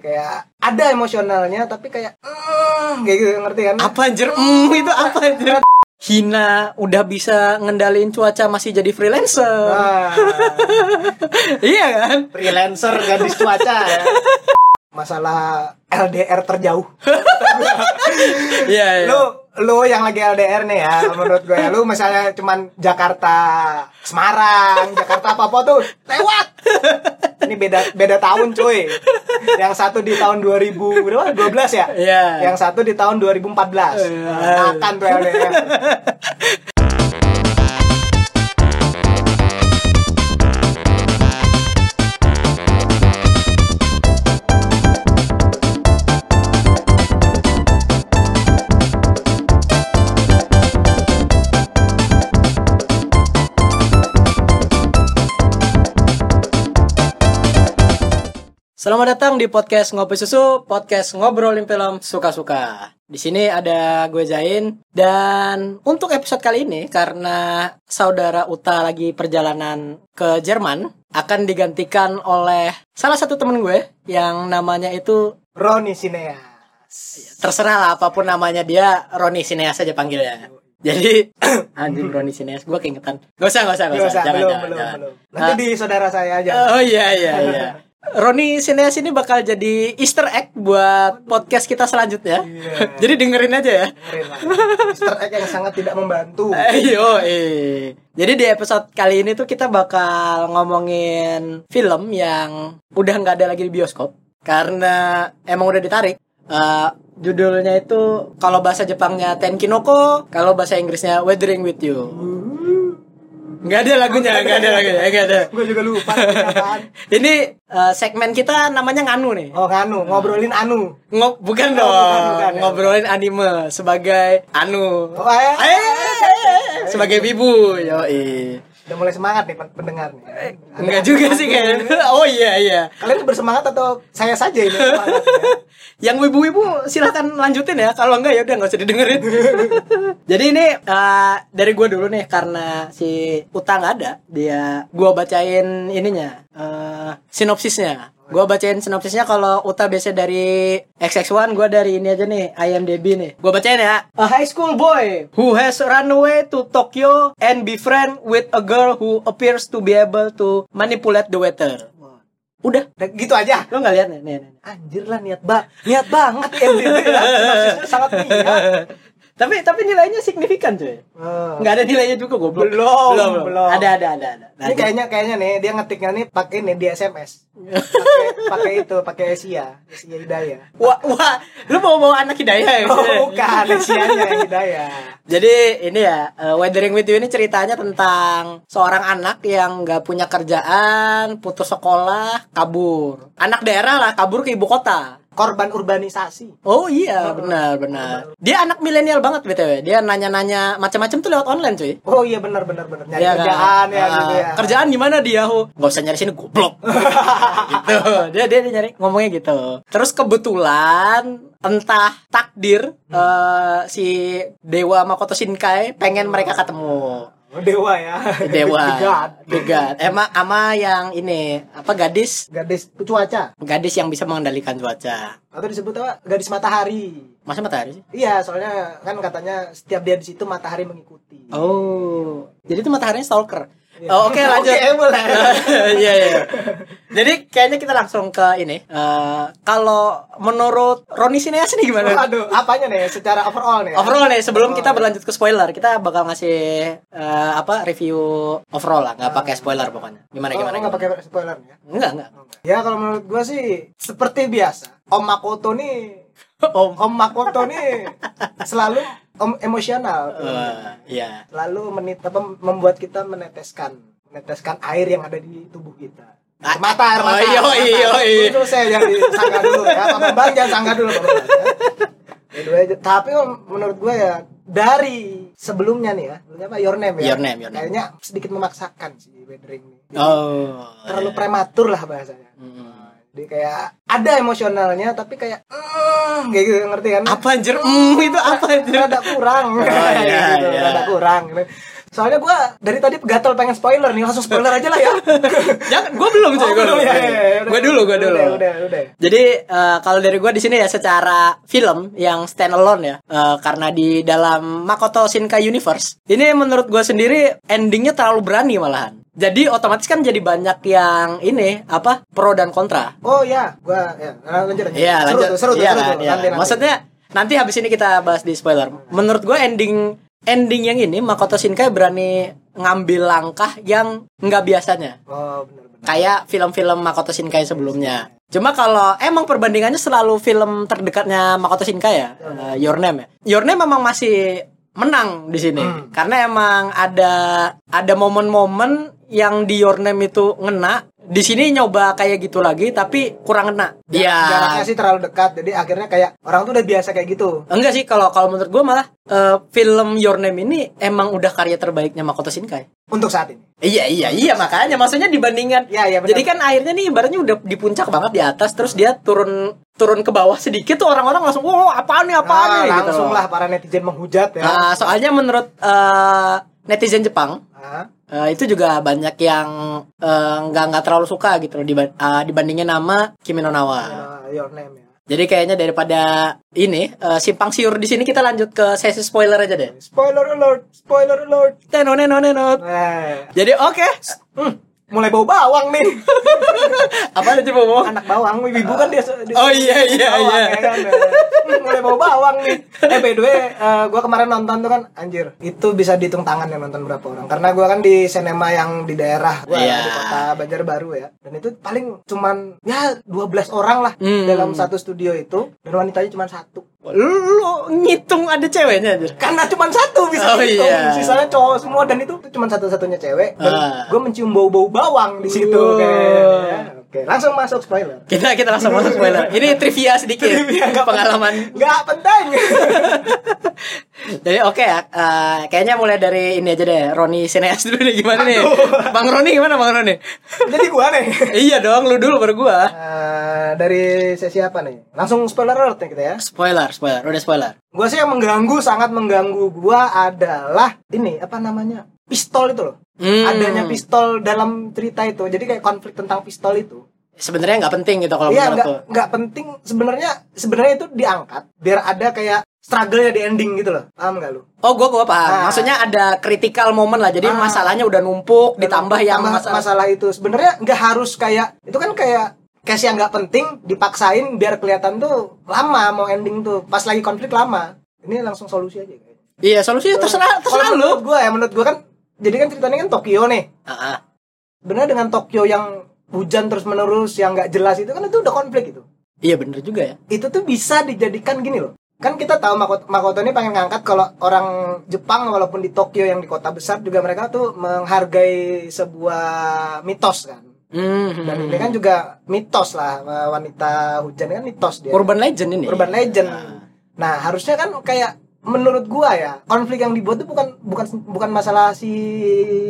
kayak ada emosionalnya tapi kayak mm, kayak gitu ngerti kan Apa anjir? Mm, itu apa anjir? Hina udah bisa ngendalin cuaca masih jadi freelancer. nah, iya kan? freelancer gadis cuaca ya masalah LDR terjauh Iya, iya. lu lu yang lagi LDR nih ya menurut gue ya lu misalnya cuman Jakarta Semarang Jakarta apa apa tuh lewat ini beda beda tahun cuy. Yang satu di tahun 2000 berapa? 12 ya? Iya. yang satu di tahun 2014 Iya. akan tuh LDR Selamat datang di podcast Ngopi Susu, podcast ngobrolin film suka-suka. Di sini ada gue Zain dan untuk episode kali ini karena saudara Uta lagi perjalanan ke Jerman akan digantikan oleh salah satu temen gue yang namanya itu Roni Sineas terserah lah apa pun namanya dia Roni Sineas aja panggilnya. Jadi anjing Roni Sineas gue keingetan. Gak usah, gak usah, gak usah, Jangan, belum, jangan, belum, jangan. belum. Nanti Ah. di saudara saya aja. Oh iya iya iya. Roni Sineas ini bakal jadi Easter egg buat podcast kita selanjutnya. Iya. jadi dengerin aja ya. Dengerin lah. Easter egg yang sangat tidak membantu. Ayo, eh. Jadi di episode kali ini tuh kita bakal ngomongin film yang udah nggak ada lagi di bioskop karena emang udah ditarik. Eh, judulnya itu kalau bahasa Jepangnya Tenkinoko, kalau bahasa Inggrisnya Weathering with You. Nggak ada lagunya, nggak ada lagunya, nggak ada. Gue juga lupa. Ini eh, segmen kita namanya nganu nih. Oh nganu, ngobrolin anu. Ngo- bukan Oh, dong, bukan, bukan, ya. ngobrolin anime sebagai anu. Oh, eh, Eh, sebagai ibu, yoi. Udah mulai semangat nih pen- pendengar nih. Enggak juga sih kayaknya. Oh iya iya. Kalian bersemangat atau saya saja ini semangat? ya? Yang wibu-wibu silahkan lanjutin ya. Kalau enggak ya udah nggak usah didengerin. Jadi ini eh, dari gue dulu nih karena si Uta nggak ada. Dia gua bacain ininya eh, sinopsisnya. Gua bacain sinopsisnya kalau Uta biasa dari XX1, gua dari ini aja nih, IMDb nih. Gua bacain ya. A high school boy who has run away to Tokyo and befriend with a girl who appears to be able to manipulate the weather. Udah, gitu aja. lo nggak lihat nih, nih, nih. Anjir lah niat ba niat banget ya ya. Sinopsisnya sangat niat. Tapi tapi nilainya signifikan cuy. Oh. Nggak ada nilainya juga goblok. Belum, belum. Ada ada ada ada. Ini kayaknya kayaknya nih dia ngetiknya nih pakai nih di SMS. Pakai pakai itu, pakai Asia, Asia Hidayah. wah wah, lu mau bawa anak hidayah ya? Oh, bukan, Asianya Hidayah. Jadi ini ya, uh, Weathering with You ini ceritanya tentang seorang anak yang nggak punya kerjaan, putus sekolah, kabur. Anak daerah lah, kabur ke ibu kota. Korban urbanisasi. Oh iya, benar benar. Dia anak milenial banget btw. Dia nanya-nanya macam-macam tuh lewat online cuy. Oh iya benar benar benar. Nyari Iya kan? kerjaan ya Ah, gitu ya. Kerjaan gimana di Yahoo? Gak usah nyari sini goblok. gitu. Dia, dia dia nyari ngomongnya gitu. Terus kebetulan entah takdir eh, si Dewa Makoto Shinkai pengen mereka ketemu. Dewa ya. Dewa. The God. Emang ama yang ini apa gadis Gadis cuaca gadis yang bisa mengendalikan cuaca. atau disebut apa? Gadis matahari. Masa matahari sih? Iya, soalnya kan katanya setiap dia di situ matahari mengikuti. Oh, jadi itu mataharinya stalker. Iya. Oh, Oke lanjut. Oke, boleh. Iya iya. Jadi kayaknya kita langsung ke ini. Eh, kalau menurut Roni Sineas ini gimana? Aduh, apanya nih secara overall nih? ya? Overall nih sebelum kita Oh, berlanjut ke spoiler, kita bakal ngasih eh, apa review overall lah, nggak pakai spoiler pokoknya. Gimana Oh, gimana? gimana? pakai spoiler ya? Enggak enggak. Ya kalau menurut gua sih seperti biasa. Om Makoto nih, Om. Om Makoto nih selalu om emosional. Eh, iya. Lalu menit apa membuat kita meneteskan meneteskan air yang ada di tubuh kita. Ah, Air mata, air oh, mata. mata. iya, iya. Itu saya jangan disangka dulu ya. Pak Bang jangan sangka dulu Bang, ya. Tapi menurut gue ya dari sebelumnya nih ya, sebelumnya apa Your Name ya. Your Name, Your Name. Kayaknya sedikit memaksakan sih Weathering ini. Oh. Terlalu iya. prematur lah bahasanya. Hmm. Jadi kayak ada emosionalnya tapi kayak mm, kayak gitu ngerti kan? Apa anjir? Hmm, itu apa anjir? Rada kurang. Oh, iya, gitu, iya. Rada kurang. gitu. Soalnya gue dari tadi gatel pengen spoiler nih, langsung spoiler aja lah ya. Jangan, gue belum cuy, Oh, gue belum, ya, ya, ya. Gue dulu, gue dulu. Udah, udah, udah. Jadi eh, kalau dari gue di sini ya secara film yang stand alone ya, eh, karena di dalam Makoto Shinkai Universe ini menurut gue sendiri endingnya terlalu berani malahan. Jadi otomatis kan jadi banyak yang ini apa pro dan kontra. Oh ya, gua ya lanjut lanjut. Iya seru lanjut. tuh, seru tuh, Iya seru kan, tuh. iya. Nanti, nanti. Maksudnya nanti habis ini kita bahas di spoiler. Menurut gue ending ending yang ini Makoto Shinkai berani ngambil langkah yang nggak biasanya. Oh, benar benar. kayak film-film Makoto Shinkai sebelumnya. Cuma kalau emang perbandingannya selalu film terdekatnya Makoto Shinkai ya, eh, Your Name ya. Your Name memang masih menang di sini Hmm. karena emang ada ada momen-momen yang di Your Name itu ngena. Di sini nyoba kayak gitu lagi tapi kurang ngena. Jaraknya Iya. sih terlalu dekat, jadi akhirnya kayak orang tuh udah biasa kayak gitu. Enggak sih kalau kalau menurut gue malah eh, film Your Name ini emang udah karya terbaiknya Makoto Shinkai. Untuk saat ini. Iya iya iya makanya maksudnya dibandingkan Iya, iya, benar. Jadi kan akhirnya nih ibaratnya udah di puncak banget di atas terus dia turun turun ke bawah sedikit tuh orang-orang langsung wow apaan nih apaan Nah, nih gitu langsung loh. lah para netizen menghujat ya. Nah, soalnya menurut eh, netizen Jepang Ah, eh, itu juga banyak yang eh, nggak nggak terlalu suka gitu loh diba- eh, dibandingin nama Kimi no Nawa. ah, your name ya. Jadi kayaknya daripada ini eh, simpang siur di sini kita lanjut ke sesi spoiler aja deh. Spoiler alert, spoiler alert. Tenone none not. Nah, Jadi oke. hmm, mulai bau bawang nih. Apa aja mau? Anak bawang, ibu kan dia, dia Oh iya iya bawang, iya. ya kan? Hmm, mulai bau bawang nih. Eh by the way, eh, gua kemarin nonton tuh kan anjir. Itu bisa dihitung tangan yang nonton berapa orang. Karena gua kan di sinema yang di daerah, gua Iya. di kota Banjarbaru ya. Dan itu paling cuman ya 12 orang lah Hmm. dalam satu studio itu dan wanitanya cuma satu. Lu, ngitung ada ceweknya aja. Karena cuma satu bisa Oh, dihitung. iya. Sisanya cowok semua dan itu cuma satu-satunya cewek. Dan Ah. gue mencium bau-bau bawang di situ. Kayaknya. Oke, langsung masuk spoiler. Kita kita langsung masuk spoiler. Ini trivia sedikit. Trivia, nggak pengalaman. Nggak penting. Jadi oke ya, eh, kayaknya mulai dari ini aja deh. Roni Sineas dulu nih gimana nih? Bang Roni gimana Bang Roni? Jadi gua nih. iya dong, lu dulu baru gua. Eh, dari sesi apa nih? Langsung spoiler alert nih kita ya. Spoiler, spoiler, udah spoiler. Gua sih yang mengganggu sangat mengganggu gua adalah ini apa namanya? Pistol itu loh. Hmm. Adanya pistol dalam cerita itu. Jadi kayak konflik tentang pistol itu. Sebenarnya nggak penting gitu kalau Iya menurut nggak penting sebenarnya sebenarnya itu diangkat biar ada kayak struggle-nya di ending gitu loh. Paham nggak lu? Oh, gua gua paham. Ah. Maksudnya ada critical moment lah. Jadi Ah. masalahnya udah numpuk, ditambah yang masalah. masalah itu sebenarnya nggak harus kayak itu kan kayak case yang nggak penting dipaksain biar kelihatan tuh lama mau ending tuh pas lagi konflik lama ini langsung solusi aja kayaknya. Iya, solusinya terserah terserah lu. menurut gue ya menurut gue kan jadi kan ceritanya kan Tokyo nih Ah, ah. benar dengan Tokyo yang hujan terus menerus yang nggak jelas itu kan itu udah konflik itu Iya bener juga ya. itu tuh bisa dijadikan gini loh kan kita tahu Makoto, Makoto ini pengen ngangkat kalau orang Jepang walaupun di Tokyo yang di kota besar juga mereka tuh menghargai sebuah mitos kan Hmm, dan ini kan juga mitos lah wanita hujan kan mitos dia Urban legend ini. urban legend Ah. nah harusnya kan kayak menurut gua ya konflik yang dibuat tuh bukan bukan bukan masalah si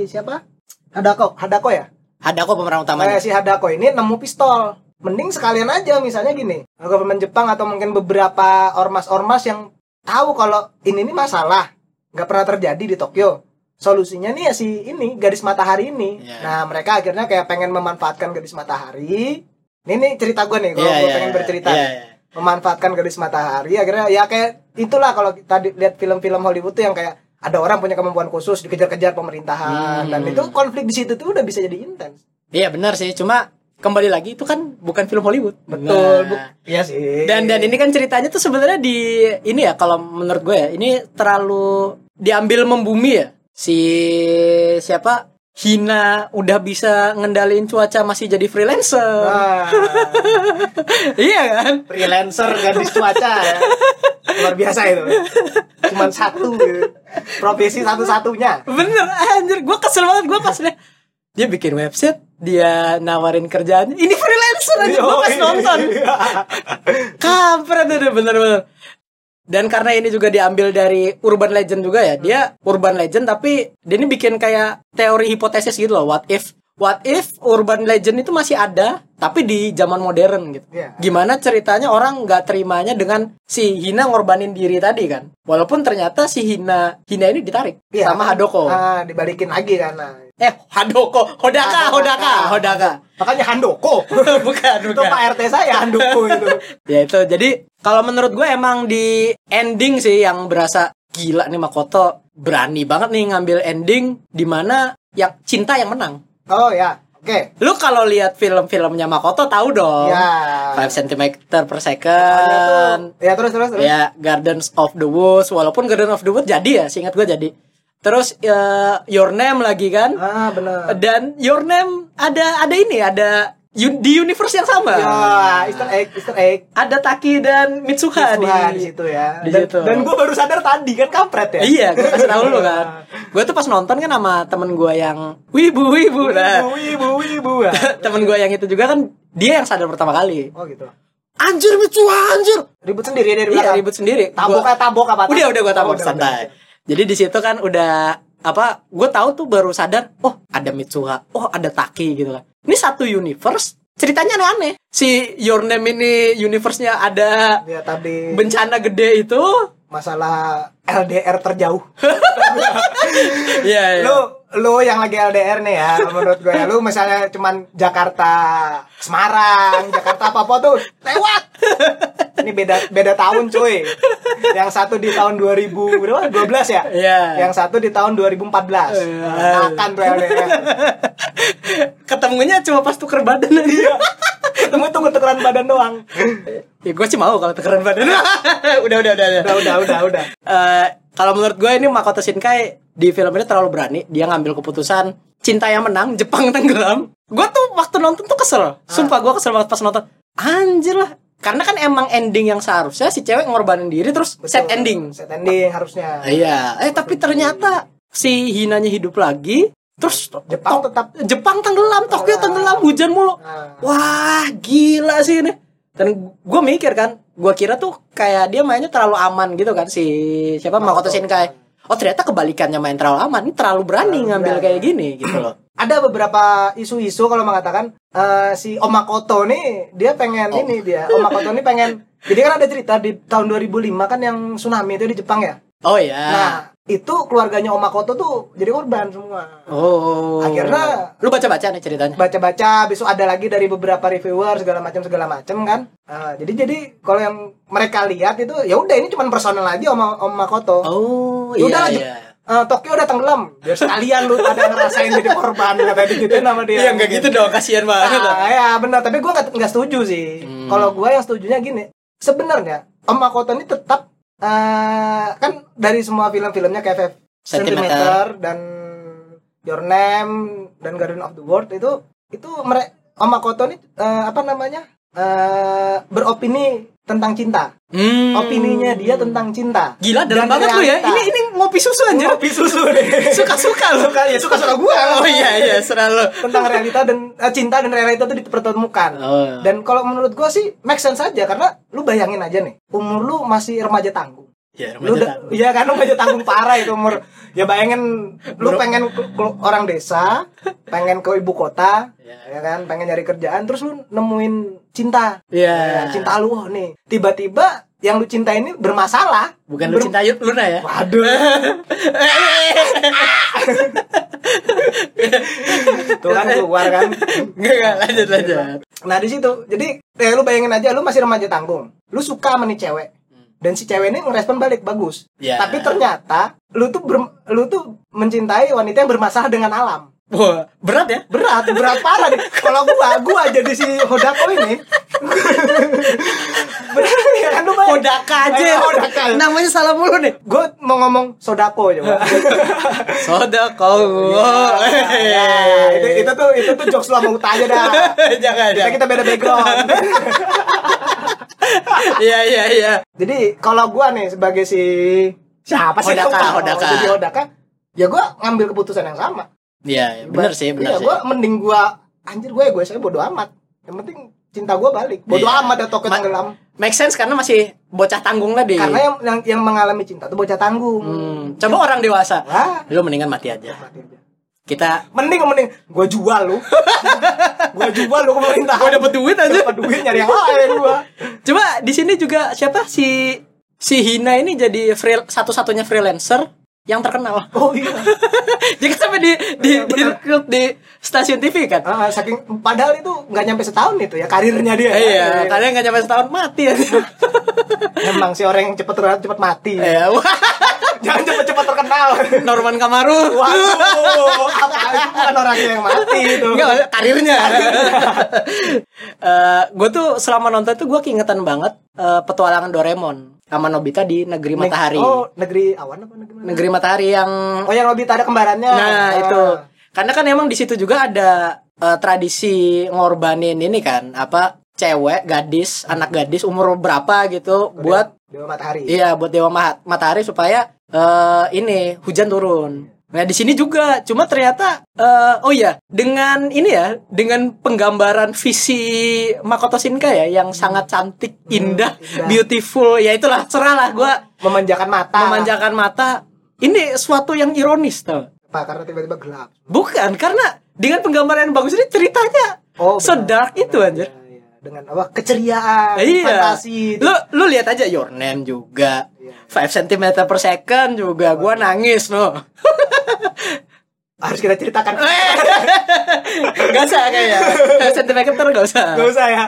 siapa Hadako Hadako ya Ada kok pemeran utamanya. Kayak si Hadako ini nemu pistol mending sekalian aja misalnya gini government Jepang atau mungkin beberapa ormas-ormas yang tahu kalau ini nih masalah nggak pernah terjadi di Tokyo solusinya nih ya si ini gadis matahari ini Iya. nah mereka akhirnya kayak pengen memanfaatkan gadis matahari ini nih cerita gue nih kalau gue iya, pengen iya. bercerita Iya, iya. memanfaatkan gadis matahari akhirnya ya kayak itulah kalau kita lihat film-film Hollywood tuh yang kayak ada orang punya kemampuan khusus dikejar-kejar pemerintahan Hmm. dan itu konflik di situ tuh udah bisa jadi intens Iya benar sih, cuma kembali lagi itu kan bukan film Hollywood. betul bu Nah, iya sih Dan dan ini kan ceritanya tuh sebenarnya di ini ya kalau menurut gue ya, ini terlalu diambil membumi ya. Si siapa? Hina udah bisa ngendalin cuaca masih jadi freelancer. Nah, iya kan? freelancer gadis cuaca ya. luar biasa itu cuman satu gitu. profesi satu-satunya Bener anjir, gue kesel banget gue pas liat dia bikin website, dia nawarin kerjaannya. Ini freelancer aja gue pas nonton. Kampret udah bener-bener. Dan karena ini juga diambil dari urban legend juga ya. Dia urban legend tapi dia ini bikin kayak teori hipotesis gitu loh. What if what if urban legend itu masih ada tapi di zaman modern gitu. Iya. Gimana ceritanya orang nggak terimanya dengan si Hina ngorbanin diri tadi kan? Walaupun ternyata si Hina Hina ini ditarik Iya, sama Hadoko. ah, dibalikin lagi karena Eh, Hadoko, Hodaka, Hodaka, Hodaka. makanya Handoko bukan, itu bukan. Pak RT saya Handoko itu Ya itu. Jadi kalau menurut gue emang di ending sih yang berasa gila nih Makoto berani banget nih ngambil ending di mana yang cinta yang menang. oh ya oke Lu kalau lihat film-filmnya Makoto tahu dong. ya 5 cm per second. ya terus terus terus Ya, Gardens of the Woods walaupun Garden of the Woods jadi ya, seingat gue jadi. Terus eh, Your Name lagi kan? ah benar Dan Your Name ada ada ini, ada di universe yang sama. ya Easter egg Easter egg Ada Taki dan Mitsuha, Mitsuha di, di situ ya di dan, situ. dan gue baru sadar tadi kan kampret ya Iya, gue kasih tahu lu kan. Gue tuh pas nonton kan sama temen gue yang wibu wibu lah. Wibu, wibu, wibu. temen gue yang itu juga kan dia yang sadar pertama kali. Oh gitu. Anjir Mitsuha anjir. Ribut sendiri dari Iya belakang. ribut sendiri. Tabok Gua- kayak tabok apa? Udah udah gue tabok Oh, udah, santai. Jadi di situ kan udah apa? Gue tahu tuh baru sadar. Oh ada Mitsuha. Oh ada Taki gitu kan. Ini satu universe. Ceritanya aneh-aneh. Si Your Name ini universe-nya ada. Ya tadi bencana gede itu. masalah LDR terjauh. Iya. iya. Lu lu yang lagi LDR nih ya menurut gue ya lu misalnya cuman Jakarta Semarang Jakarta apa apa tuh lewat ini beda beda tahun cuy yang satu di tahun 2000 berapa 12 ya Iya. yang satu di tahun 2014 nah, akan tuh LDR Ketemunya cuma pas tuker badan aja. Iya. ketemu tunggu tukeran badan doang Ya gue sih mau kalau tukeran badan. udah udah udah. udah udah udah udah Eh, kalau menurut gue ini Makoto Shinkai di film ini terlalu berani. Dia ngambil keputusan cinta yang menang, Jepang tenggelam. Gue tuh waktu nonton tuh kesel. Sumpah gue kesel banget pas nonton. Anjir lah. Karena kan emang ending yang seharusnya si cewek ngorbanin diri terus set Betul. ending. set ending harusnya Iya. Eh tapi ternyata si Hinanya hidup lagi. Terus Jepang tetap Jepang tenggelam, Tokyo tenggelam, hujan mulu. Nah. Wah, gila sih ini. Dan gue mikir kan, gue kira tuh kayak dia mainnya terlalu aman gitu kan si siapa Makoto Shinkai. Oh ternyata kebalikannya main terlalu aman, ini terlalu berani Terlalu ngambil berani. kayak gini gitu loh. ada beberapa isu-isu kalau mengatakan eh, si Om Makoto nih dia pengen Oh. ini dia Om Makoto nih pengen jadi kan ada cerita di tahun 2005 kan yang tsunami itu di Jepang ya Oh ya. nah itu keluarganya Om Makoto tuh jadi korban semua oh. akhirnya- lu baca-baca nih ceritanya. baca-baca besok ada lagi dari beberapa reviewer segala macam segala macam kan Nah, jadi jadi kalau yang mereka lihat itu ya udah ini cuma personal aja Om Om Makoto Oh Ya iya udah, iya. Eh, Tokyo udah tenggelam biar sekalian lu pada ngerasain jadi korban kata gitu nama dia Iya nggak gitu dong, kasihan banget. Nah, ya benar, tapi gue nggak nggak setuju sih. Hmm. Kalau gue yang setujunya gini, sebenarnya Om Makoto ini tetap eh, kan dari semua film-filmnya kayak Five Centimeter. Dan Your Name dan Garden of the World itu itu mereka Om Makoto ini eh, apa namanya eh, beropini tentang cinta. Hmm. Opininya dia tentang cinta. Gila dalam Dan banget lu ya. Ini ini ngopi susu anjir. Ngopi susu deh. Suka-suka lu. Suka ya suka-suka gue. Oh iya iya, serah lu. tentang realita dan eh, cinta dan realita itu dipertemukan. Oh. Dan kalau menurut gua sih make sense aja karena lu bayangin aja nih, umur lu masih remaja tanggung. Ya, Lu udah, iya kan remaja tanggung parah itu umur. Ya bayangin lu pengen ke, ke orang desa, pengen ke ibu kota, Ya. ya kan, pengen nyari kerjaan terus lu nemuin cinta. Iya. Ya, cinta lu oh, nih. Tiba-tiba yang lu cinta ini bermasalah. Bukan lu Ber- cinta Yud Luna ya? Waduh. Tuh kan keluar kan. Enggak, enggak, lanjut, lanjut. Nah di situ, jadi eh, lu bayangin aja, lu masih remaja tanggung, lu suka sama nih cewek, dan si cewek ini ngerespon balik bagus. Ya. Tapi ternyata lu tuh ber- lu tuh mencintai wanita yang bermasalah dengan alam. Wah, berat ya? Berat, berat parah nih. Kalau gua, gua jadi si Hodako ini. berat ya kan lu. Hodaka aja. Eh, Hodaka. Namanya salah mulu nih. Gua mau ngomong Sodako coba. Soda kau. Oh. Ya, itu, itu tuh itu tuh jokes Uta aja dah. Jangan, Kita jangan. kita beda background. Iya, iya, iya. Jadi kalau gua nih sebagai si siapa sih Hodaka. Hodaka. Jadi Hodaka, ya gua ngambil keputusan yang sama. Iya, benar sih, benar Iya, sih. gua mending gua anjir gue gue saya bodo amat. Yang penting cinta gua balik. Bodo Iya. amat ya Tokyo Ma- tenggelam. Make sense karena masih bocah tanggung tadi. Karena yang, yang yang mengalami cinta tuh bocah tanggung. Hmm, coba orang dewasa. Wah, Lu mendingan mati aja. mati aja. kita Mending mending gua jual lu. gua jual lu ke pemerintah. Gua dapet duit aja. Dapet duit nyari yang lain gua. coba di sini juga siapa si si Hina ini jadi free, satu-satunya freelancer yang terkenal. Oh iya. Dia kan sampai di di, Iya, di, rekrut di stasiun TV kan. Ah, saking padahal itu nggak nyampe setahun itu ya karirnya dia. Iya, kalian nggak nyampe setahun mati ya. Emang si orang yang cepet terkenal cepet mati. Iya, wah, Jangan cepet-cepet terkenal. Norman Kamaru. Waduh, apa itu bukan orangnya yang mati itu. Enggak, karirnya. gue tuh selama nonton tuh gue keingetan banget eh, petualangan Doraemon sama Nobita di negeri Neg- matahari. Oh, negeri awan apa negeri mana? Negeri matahari yang Oh, yang lebih ada kembarannya. Nah, Ah. itu. Karena kan emang di situ juga ada eh, tradisi ngorbanin ini kan, apa cewek, gadis, anak gadis umur berapa gitu buat Dewa Matahari. iya, buat dewa ma- matahari supaya eh, ini hujan turun. Nah, di sini juga cuma ternyata eh, oh ya, dengan ini ya, dengan penggambaran visi Makoto Shinkai ya yang sangat cantik, indah, indah. beautiful, ya itulah cerah lah gua Memanjakan mata. memanjakan mata. Ini suatu yang ironis tuh. Apa? Karena tiba-tiba gelap. Bukan, karena dengan penggambaran yang bagus ini ceritanya Oh, sedark itu anjir. Iya, iya. Dengan apa? Keceriaan, Iya. fantasi. Lu lu lihat aja Your Name juga. Iya. 5 cm per second juga gua nangis no. Harus kita ceritakan. Gak usah kayaknya. 5 cm per gak usah. Gak usah ya.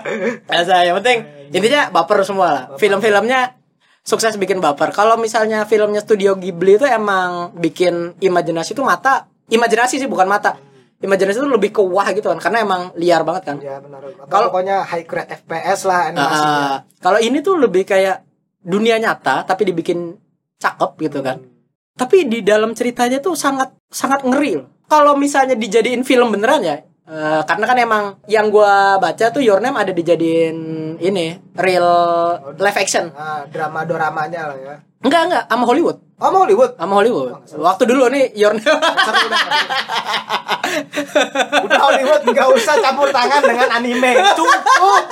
Gak usah, yang penting intinya baper semua lah. Film-filmnya sukses bikin baper. Kalau misalnya filmnya studio Ghibli itu emang bikin imajinasi tuh mata, imajinasi sih bukan mata. Imajinasi itu lebih ke wah gitu kan karena emang liar banget kan. Ya benar. Apa, Kalau- pokoknya high grade FPS lah animasinya. Uh, kalau ini tuh lebih kayak dunia nyata tapi dibikin cakep gitu kan. Tapi di dalam ceritanya tuh sangat sangat ngeri loh. Kalau misalnya dijadiin film beneran ya, eh, karena kan emang yang gua baca tuh Your Name ada dijadiin ini real live action. Nah, drama doramanya lah ya. Enggak enggak sama Hollywood, Oh, mau Hollywood. sama Hollywood. Waktu dulu nih Your Name udah. Hollywood nggak usah campur tangan dengan anime. Cukup.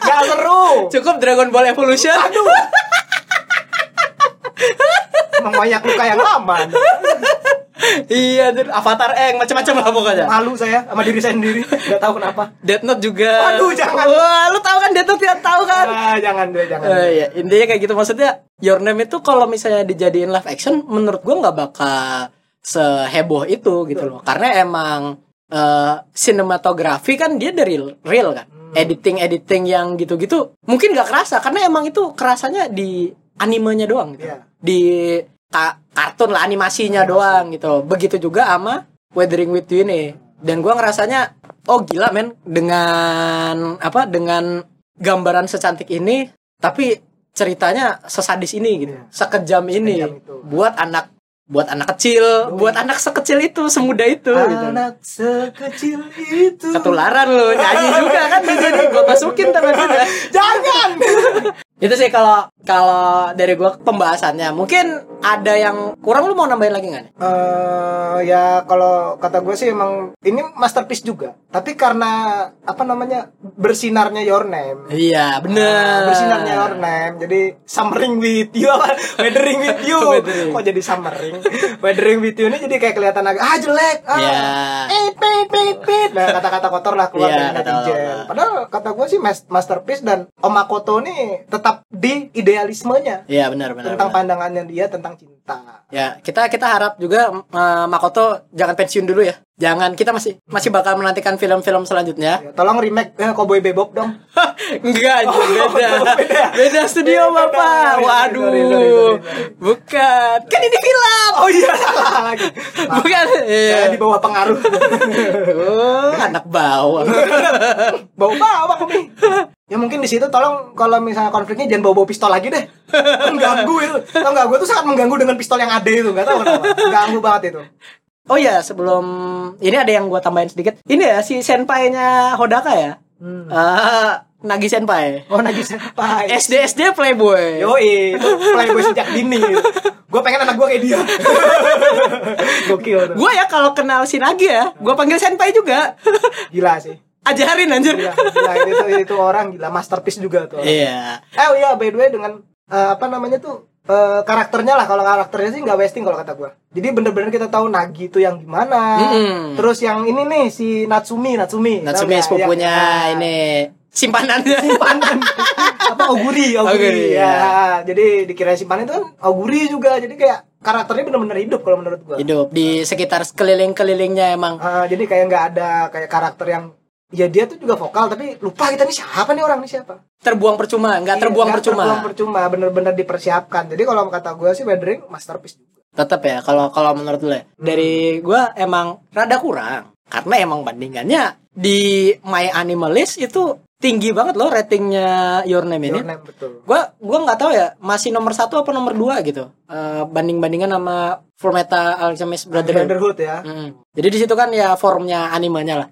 Gak seru. cukup Dragon Ball Evolution. Aduh. Emang banyak luka yang lama. iya, anjir. Avatar Eng macam-macam lah pokoknya. Malu saya sama diri saya sendiri. Gak tahu kenapa. Death Note juga. Aduh, jangan. Wah, lu tahu kan Death Note tidak tahu kan? Ah, jangan deh, jangan. Eh, iya, intinya kayak gitu maksudnya Your Name itu kalau misalnya dijadiin live action menurut gua nggak bakal seheboh itu gitu loh. Karena emang eh sinematografi kan dia dari real kan. Editing editing yang gitu-gitu mungkin nggak kerasa karena emang itu kerasanya di animenya doang gitu. Iya. Di ka- kartun lah animasinya doang gitu. Begitu juga sama Weathering with You ini. Dan gua ngerasanya oh gila men dengan apa dengan gambaran secantik ini tapi ceritanya sesadis ini gitu. Iya. Sekejam ini Sekejam itu. buat anak buat anak kecil, buat anak sekecil itu, semudah itu gitu. Anak sekecil itu. Ketularan lo nyanyi juga kan di sini gue masukin kita. Jangan. Itu sih kalau kalau dari gua pembahasannya. Mungkin ada yang kurang lu mau nambahin lagi nggak nih? Eh ya kalau kata gue sih emang ini masterpiece juga. Tapi karena apa namanya bersinarnya Your Name. Iya, bener. bersinarnya Your Name. Jadi summering with you apa? Weathering with you. Weathering. Kok jadi summering? weathering with you ini jadi kayak kelihatan agak ah jelek. Ah. Iya. Eh, pit, pit, pit. Nah, kata-kata kotor lah keluar Iya, dari netizen. Padahal kata gue sih mas- masterpiece dan Om Makoto nih tetap di idealismenya Iya, benar benar. tentang benar. pandangannya dia tentang cinta. Ya, kita kita harap juga eh, Makoto jangan pensiun dulu ya. Jangan kita masih masih bakal menantikan film-film selanjutnya. Ya, tolong remake eh, Cowboy Bebop dong. Enggak, Oh, beda. beda. Beda studio, Beda, Bapak. sorry, Waduh. sorry, sorry, sorry. Bukan. Kan ini film. Oh iya salah lagi. Bukan. Iya. Saya di bawah pengaruh. Oh, anak bawang. bau bawang nih. Ya mungkin di situ tolong kalau misalnya konfliknya jangan bawa-bawa pistol lagi deh. Mengganggu itu. Tau nggak? Gue tuh sangat mengganggu dengan pistol yang ada itu. Gak tau kenapa. Ganggu banget itu. Oh ya, sebelum ini ada yang gua tambahin sedikit. Ini ya si senpai-nya Hodaka ya. Hmm. Ah, Nagi senpai. Oh Nagi Senpai. SD SD playboy. Itu playboy sejak dini. Gue pengen anak gue kayak dia. Gokil. Gua ya kalau kenal si Nagi ya, gua panggil senpai juga. Gila sih. Ajarin anjir. Gila, gila itu, itu orang gila masterpiece juga tuh. Iya. Eh oh iya by the way dengan eh, apa namanya tuh eh, karakternya lah kalau karakternya sih nggak wasting kalau kata gua. Jadi bener-bener kita tahu Nagi itu yang gimana. Mm-mm. terus yang ini nih si Natsumi Natsumi. Natsumi nggak? sepupunya Yang- ini. Simpanannya simpanan apa Oguri Oguri, Oguri, ya. ya. jadi dikira simpanan itu kan Oguri juga. Jadi kayak karakternya bener-bener hidup kalau menurut gua. Hidup di sekitar sekeliling-kelilingnya emang. Ah, jadi kayak nggak ada kayak karakter yang ya dia tuh juga vokal tapi lupa kita nih siapa nih orang nih siapa? Terbuang percuma nggak Iya, terbuang percuma. terbuang percuma bener-bener dipersiapkan. Jadi kalau kata gue sih Weathering masterpiece juga. Tetap ya kalau kalau menurut lo ya. Hmm. dari gua emang rada kurang karena emang bandingannya di My Animalist itu tinggi banget loh ratingnya Your Name ini. Your Name, betul. Gua gua nggak tahu ya masih nomor satu apa nomor dua gitu Eh, banding bandingan sama Full Metal Alchemist Brotherhood. Brotherhood ya. Mm. jadi di situ kan ya formnya animenya lah.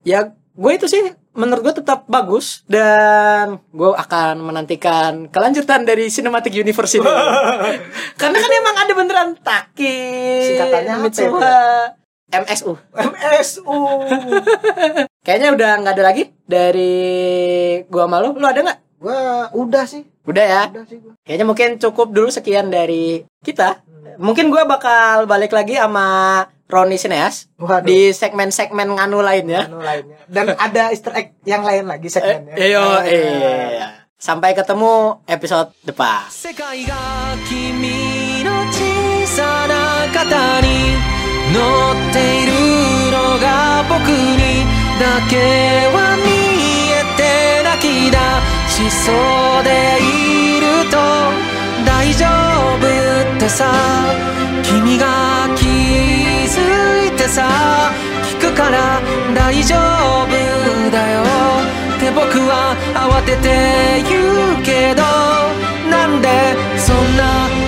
Ya gue itu sih menurut gue tetap bagus dan gue akan menantikan kelanjutan dari cinematic universe ini. Karena kan emang ada beneran Taki Singkatannya apa Mitsuha MSU MSU kayaknya udah nggak ada lagi dari gua malu lu. Ada nggak? Gue udah sih. Udah ya? Udah sih gua. kayaknya mungkin cukup dulu sekian dari kita. Mungkin gua bakal balik lagi sama Roni Sineas Waduh. di segmen-segmen nganu lainnya Anu lainnya dan ada Easter egg yang lain lagi segmennya Eh, Yo, Eh, eh. Sampai ketemu episode depan. 世界が君の小さな肩に乗っているのが僕にだけは見えて泣き出しそうでいると 大丈夫ってさ君が気づいてさ聞くから大丈夫だよ。って僕は慌てて言うけどなんでそんな